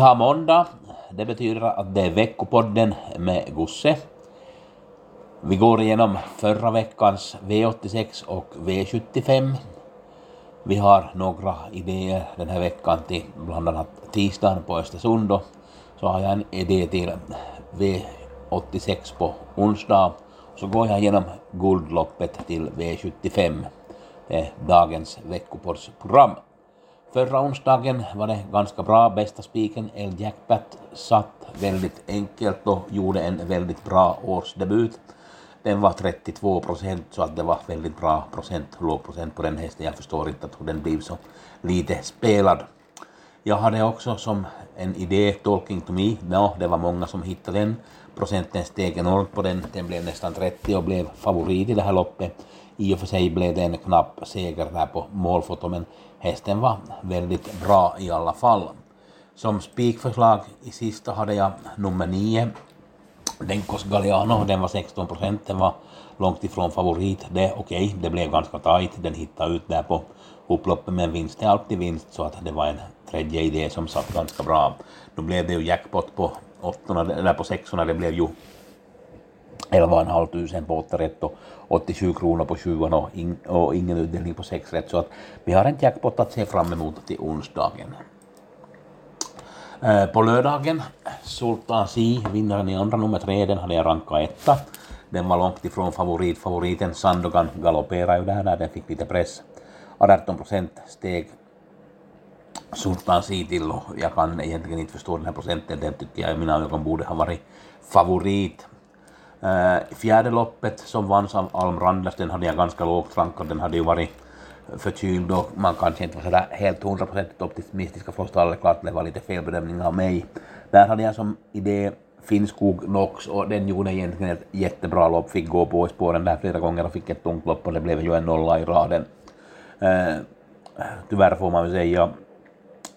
har måndag. Det betyder att det är veckopodden med Gusse. Vi går igenom förra veckans V86 och V75. Vi har några idéer den här veckan till bland annat tisdagen på Östersund och så har jag en idé till V86 på onsdag. Så går jag igenom guldloppet till V75. Det är dagens veckopoddsprogram. Förra onsdagen var det ganska bra. Bästa spiken, El Jackpot, satt väldigt enkelt och gjorde en väldigt bra årsdebut. Den var 32 procent, så att det var väldigt bra procent, låg procent på den hästen. Jag förstår inte att den blev så lite spelad. Jag hade också som en idé, Talking to me, no, det var många som hittade den. Procenten steg enormt på den, den blev nästan 30 och blev favorit i det här loppet. I och för sig blev det en knapp seger där på målfoto, men hästen var väldigt bra i alla fall. Som spikförslag i sista hade jag nummer 9, Denkos Galliano, den var 16 procent, den var långt ifrån favorit. Det okej, okay, det blev ganska tajt, den hittade ut där på upploppet, men vinst är alltid vinst, så att det var en tredje idé som satt ganska bra. Nu blev det ju jackpot på åttorna, eller på sexorna, det blev ju 11 tusen på 8 rätt och 87 kronor på 20 och, in, och ingen utdelning på 6 rätt. Så att vi har en jackpot att se fram emot till onsdagen. Eh, på lördagen, Sultan Si, vinnaren i andra nummer tre, den hade jag rankat etta. Den var långt ifrån favorit. Favoriten Sandokan galopperade ju där när den fick lite press. 18 procent steg Sultan Si till och jag kan egentligen inte förstå den här procenten. Den tycker jag i mina ögon borde ha varit favorit. Eh, fjärde loppet som vanns av Alm Randers, den hade jag ganska lågt rankad, den hade ju varit förkyld och man kanske inte var sådär helt hundraprocentigt optimistiska för stallet, klart det var lite felbedömning av mig. Där hade jag som idé Finnskog Nox och den gjorde egentligen ett jättebra lopp, fick gå på i spåren där flera gånger och fick ett tungt lopp och det blev ju en nolla i raden. Eh, tyvärr får man väl säga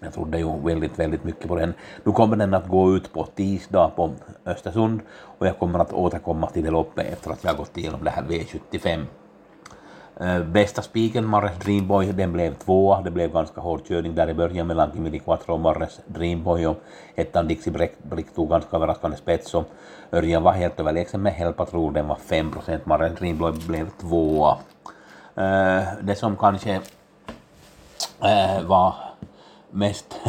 jag trodde ju väldigt, väldigt mycket på den. Nu kommer den att gå ut på tisdag på Östersund och jag kommer att återkomma till det loppet efter att jag har gått igenom det här V75. Eh, bästa spiken, Marres Dreamboy, den blev tvåa. Det blev ganska hård körning där i början mellan Kimili Quattro och Marres Dreamboy och ettan Dixie Brick tog ganska överraskande spets och Örjan var helt överlägsen med Helpatrol, den var 5 procent. Marres Dreamboy blev tvåa. Eh, det som kanske eh, var mest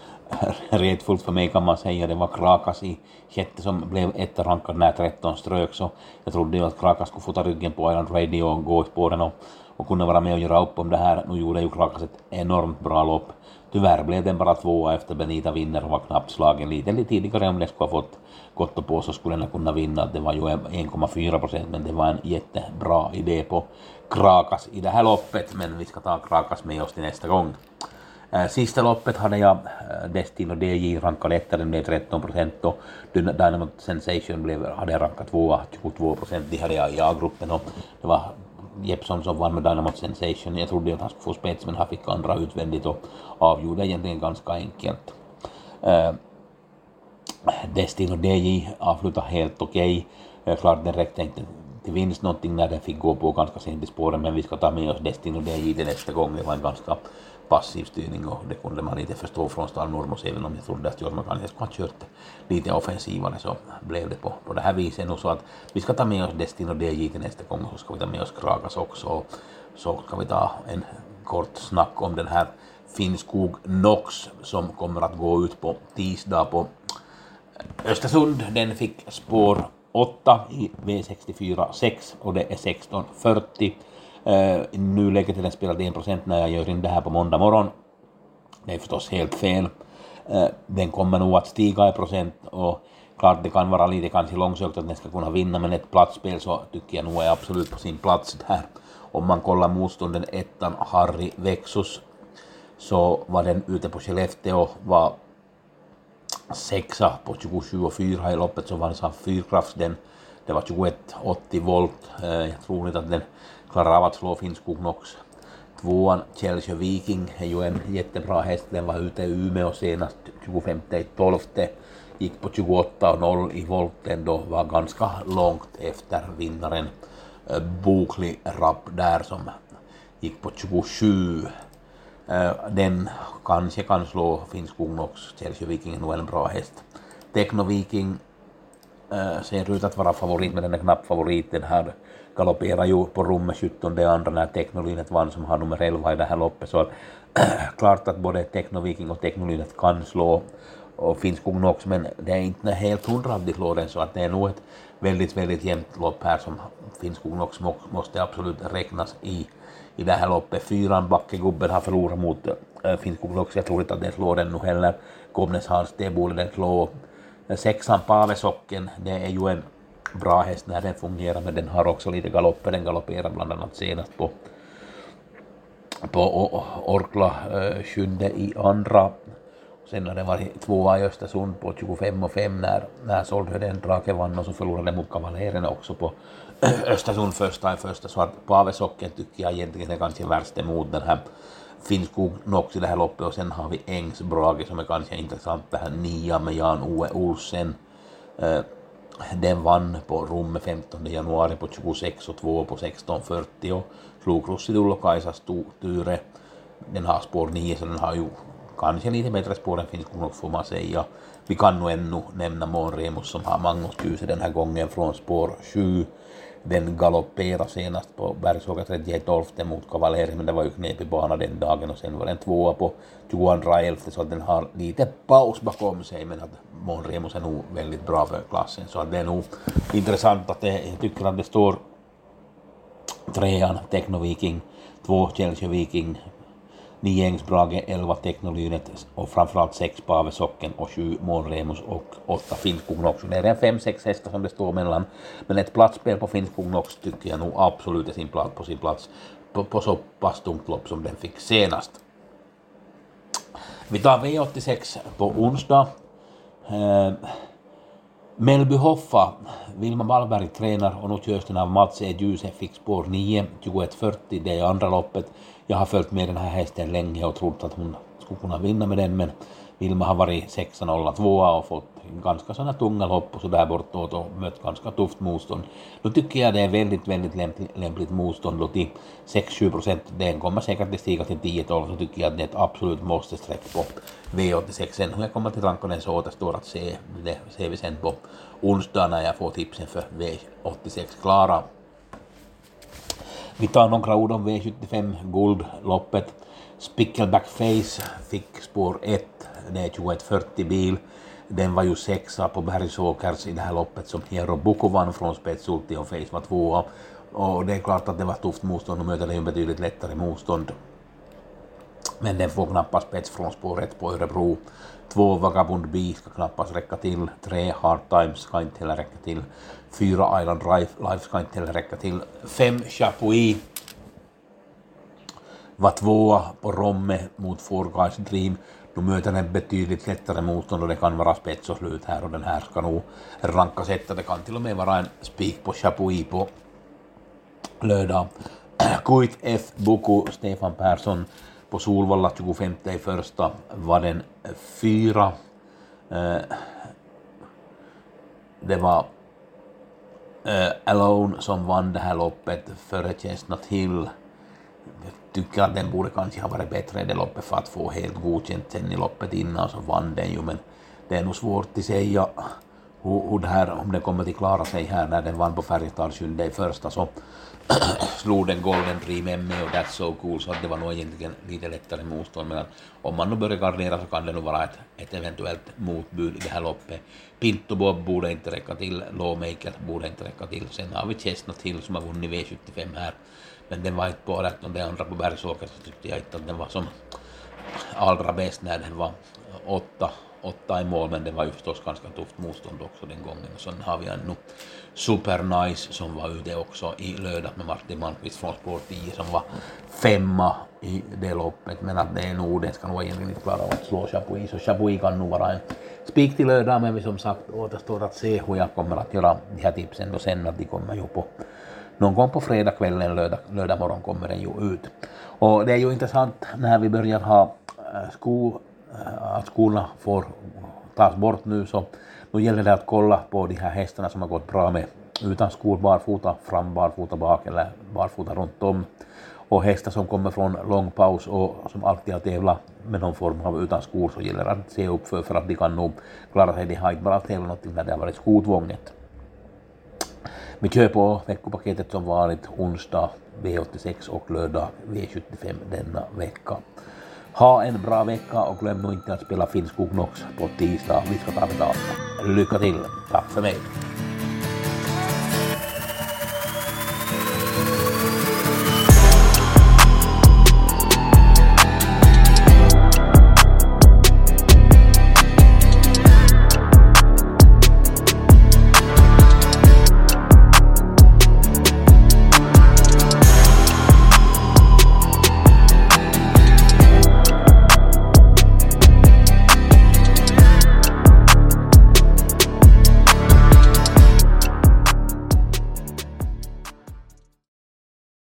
retfullt för mig kan man säga, det var Krakas i sjätte som blev etta rankad när 13 strök, så jag trodde ju att Krakas skulle fota ryggen på Island Radio och gå i spåren och, och kunna vara med och göra upp om det här. Nu gjorde ju Krakas ett enormt bra lopp. Tyvärr blev den bara tvåa efter Benita vinner och var knappt slagen lite, lite tidigare om det skulle ha fått gått på så skulle den kunna vinna. Det var ju 1,4 procent men det var en jättebra idé på Krakas i det här loppet men vi ska ta Krakas med oss till nästa gång. Eh, sista loppet hade jag eh, Destino DJ rankad etta, den blev 13 procent och Dynamo Sensation blev, hade jag rankat tvåa, 22 procent. De hade jag i A-gruppen och det var Jeppson som vann med Dynamo Sensation. Jag trodde att han skulle få spets men han fick andra utvändigt och avgjorde egentligen ganska enkelt. Eh, Destino DJ avslutade helt okej. Okay. Klart den räckte inte till vinst någonting när den fick gå på ganska sent i spåren men vi ska ta med oss Destino DJ till nästa gång. Det var en ganska passiv styrning och det kunde man inte förstå från Stal Nurmos även om jag trodde att Jorma kanske skulle ha kört lite offensivare så blev det på, på det här viset nu så att vi ska ta med oss Destino DJ till nästa gång och så ska vi ta med oss Kragas också och så ska vi ta en kort snack om den här Finnskog Nox som kommer att gå ut på tisdag på Östersund. Den fick spår 8 i V64 6 och det är 16.40 Uh, eh, I nuläget är den spelad 1 procent när jag gör in det här på måndag morgon. Det är förstås helt fel. Uh, den kommer nog att stiga i procent och klart det kan vara lite kanske långsökt att den ska kunna vinna, men ett platsspel så tycker jag nog är absolut på sin plats där. Om man kollar motstånden ettan Harry Vexus så var den ute på Skellefteå, var sexa på 27,4 i loppet så vann Fyrkrafts den. Det var 21,80 volt. Eh, Jag tror inte att den klarar av att slå Finnskog också. Tvåan Chelsea Viking är ju en jättebra häst. Den var ute i Umeå senast 25 12 gick på 28 0 i volten då var ganska långt efter vinnaren eh, Bokli Rapp där som gick på 27. Eh, den kanske kan slå Finsk också, Chelsea Viking är nog en bra häst. Techno Viking eh, äh, ser ut att vara favorit, men den är knapp favorit. Den här galopperar ju på rummet 17 det andra när Technolinet vann som har nummer 11 i det här loppet. Så äh, klart att både Technoviking och Technolinet kan slå och Finnskog också, men det är inte helt hundra att de slår den så att det är nog ett väldigt, väldigt jämnt lopp här som Finsk också måste absolut räknas i i det här loppet. Fyran Backegubben har förlorat mot eh, äh, Finnskog också. Jag tror inte att den slår den nu heller. Gomnes Hans, det borde den slå. Eh, sexan Pavesocken, det är ju en bra häst när den fungerar, men den har också lite galopper. Den galopperar bland annat senast på, på Orkla äh, sjunde i andra. Sen har den varit tvåa i Östersund på 25 och 5 när, när Soldhöden Drake vann och så förlorade mot Kavalererna också på Östersund första i första. Så att Paavesocken tycker jag egentligen är kanske värst emot den här Finnskog Nox i det här loppet och sen har vi Ängsbrage som är kanske intressant, det här nia med Jan-Ove Olsen. Eh, den vann på rummet 15 januari på 26 och 2 på 16.40 och slog Russidullo Kaisas Ture. Den har spår 9 så den har ju kanske lite bättre spår än Finnskog Nox får man säga. Vi kan nog ännu nämna Månremus som har Magnus Duse den här gången från spår 7 den galopperade senast på Bergsåga 31 mot Kavalleri, men det var ju knepig bana den dagen och sen var den tvåa på 22.11 så att den har lite paus bakom sig men att Monremus är nog väldigt bra för klassen så att det är nog intressant att det, jag tycker att det står trean Techno Viking, två Chelsea Viking, 9 11 Teknolynet och framförallt 6 Pavesocken och 7 Månremus och 8 Finnskog också. Det är en 5-6 hästar som det står mellan. Men ett platsspel på Finnskog också tycker jag nog absolut är sin plats, på sin plats på, på så pass tungt lopp som den fick senast. Vi tar V86 på onsdag. Eh, Melby Hoffa, Vilma Wallberg tränar och nu körs den av Mats E. Djuse, fick spår 9, 21.40, det är andra loppet. Jag har följt med den här hästen länge och trott att hon skulle kunna vinna med den, men Vilma har varit 6-0-2 och fått ganska sådana tunga lopp och sådär bortåt och mött ganska tufft motstånd. Då tycker jag det är väldigt, väldigt lämpligt, lämpligt motstånd då till 6-7 procent. Den kommer säkert att stiga till 10-12 så tycker jag att det är ett absolut måste streck på V86. Sen hur jag kommer till rankonen så återstår att se. Det ser vi sen på onsdag när jag får tipsen för V86 klara. Vi tar några ord om V75 Guldloppet. Spickleback Face fick spår 1, det är 2140 bil. Den var ju sexa på Bergsåkers i det här loppet som Hero Boko vann från spets, och Face var tvåa. Och det är klart att det var tufft motstånd och möter det ju betydligt lättare motstånd. Men den får knappast spets från spåret på Örebro. Två Vagabond B ska knappast räcka till. Tre Hard Times ska inte heller räcka till. Fyra Island Life ska inte heller räcka till. Fem Chapuis var tvåa på Romme mot Four Guys Dream. Nu möter den betydligt lättare motstånd och det kan vara spets och slut här och den här ska nog rankas etta. Det kan till och med vara en spik på Chapuis på lördag. Kuit F. Boko, Stefan Persson på Solvalla 25 i första var den fyra. Eh, det var eh, Alone som vann det här loppet före Chestnut Hill tycker att den borde kanske ha varit bättre i det loppet för att få helt godkänt sen i loppet innan så vann den ju men det är nog svårt att säga hur, hur det här, om den kommer att klara sig här när den vann på Färjestad i första så slog den Golden Dream ME och That's So Cool så att det var nog egentligen lite lättare motstånd men om man nu börjar gardera så kan det nog vara ett, ett eventuellt motbud i det här loppet. Pinto Bob borde inte räcka till, Lawmaker borde inte räcka till. Sen har vi Chestnut Hill som har vunnit V75 här men den var inte på 18 det andra på Bergsåker så tyckte jag inte att den var som allra bäst när den var åtta, åtta i mål, men det var ju förstås ganska tufft motstånd också den gången. Och sen har vi ännu Supernice som var ute också i lördag med Martin Malmqvist från spår 10 som var femma i det loppet, men att det är nog, den ska nog egentligen inte klara att slå Chapuis, så Chapuis kan nog vara en spik till lördag, men vi som sagt återstår att se hur jag kommer att göra de här tipsen då sen, att de kommer ju på någon gång på fredagskvällen, lördag, lördag morgon kommer den ju ut. Och det är ju intressant när vi börjar ha äh, skor sko, Eh, att skorna får tas bort nu så nu gäller det att kolla på de här hästarna som har gått bra med utan skor, barfota fram, barfota bak eller barfota runt om. Och hästar som kommer från lång paus och som alltid har tävlat med någon form av utan skor så gäller det att se upp för, för att de kan nog klara sig. De har inte bara tävlat någonting när det har varit skotvånget. Vi kör på veckopaketet som vanligt onsdag V86 och lördag V75 denna vecka. Ha en bra vecka och glöm nu inte att spela Finnskog också på tisdag. Vi ska ta betalt. Lycka till. Tack för mig.